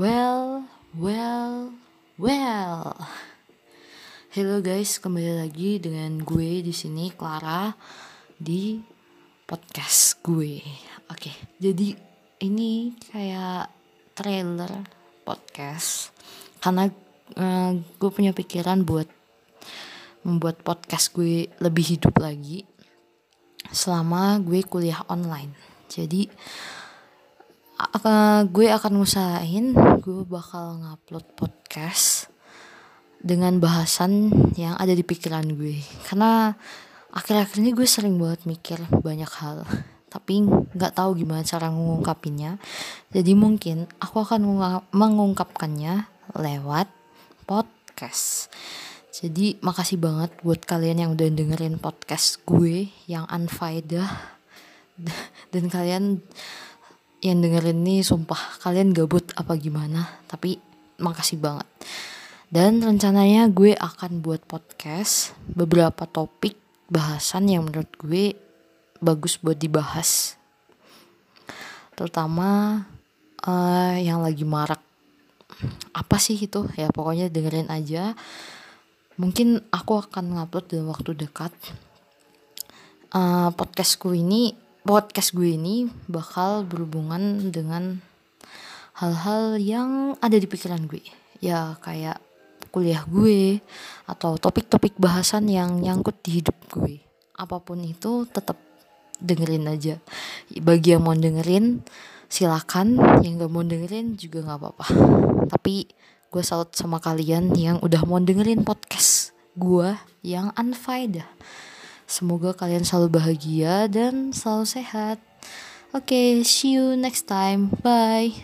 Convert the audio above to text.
Well, well, well. Hello guys, kembali lagi dengan gue di sini Clara di podcast gue. Oke, jadi ini kayak trailer podcast karena uh, gue punya pikiran buat membuat podcast gue lebih hidup lagi selama gue kuliah online. Jadi uh, gue akan ngusahain gue bakal ngupload podcast dengan bahasan yang ada di pikiran gue. Karena akhir-akhir ini gue sering banget mikir banyak hal tapi nggak tahu gimana cara mengungkapinnya jadi mungkin aku akan mengungkapkannya lewat podcast. Jadi makasih banget buat kalian yang udah dengerin podcast gue yang unfaedah dan kalian yang dengerin ini sumpah kalian gabut apa gimana? Tapi makasih banget. Dan rencananya gue akan buat podcast beberapa topik bahasan yang menurut gue bagus buat dibahas. Terutama uh, yang lagi marak. Apa sih itu? Ya pokoknya dengerin aja. Mungkin aku akan ngupload dalam waktu dekat. Uh, podcastku ini podcast gue ini bakal berhubungan dengan hal-hal yang ada di pikiran gue. Ya kayak kuliah gue atau topik-topik bahasan yang nyangkut di hidup gue. Apa pun itu tetap dengerin aja. Bagi yang mau dengerin silakan. Yang gak mau dengerin juga nggak apa-apa. Tapi gue salut sama kalian yang udah mau dengerin podcast gue yang unfaedah Semoga kalian selalu bahagia dan selalu sehat. Oke, okay, see you next time. Bye.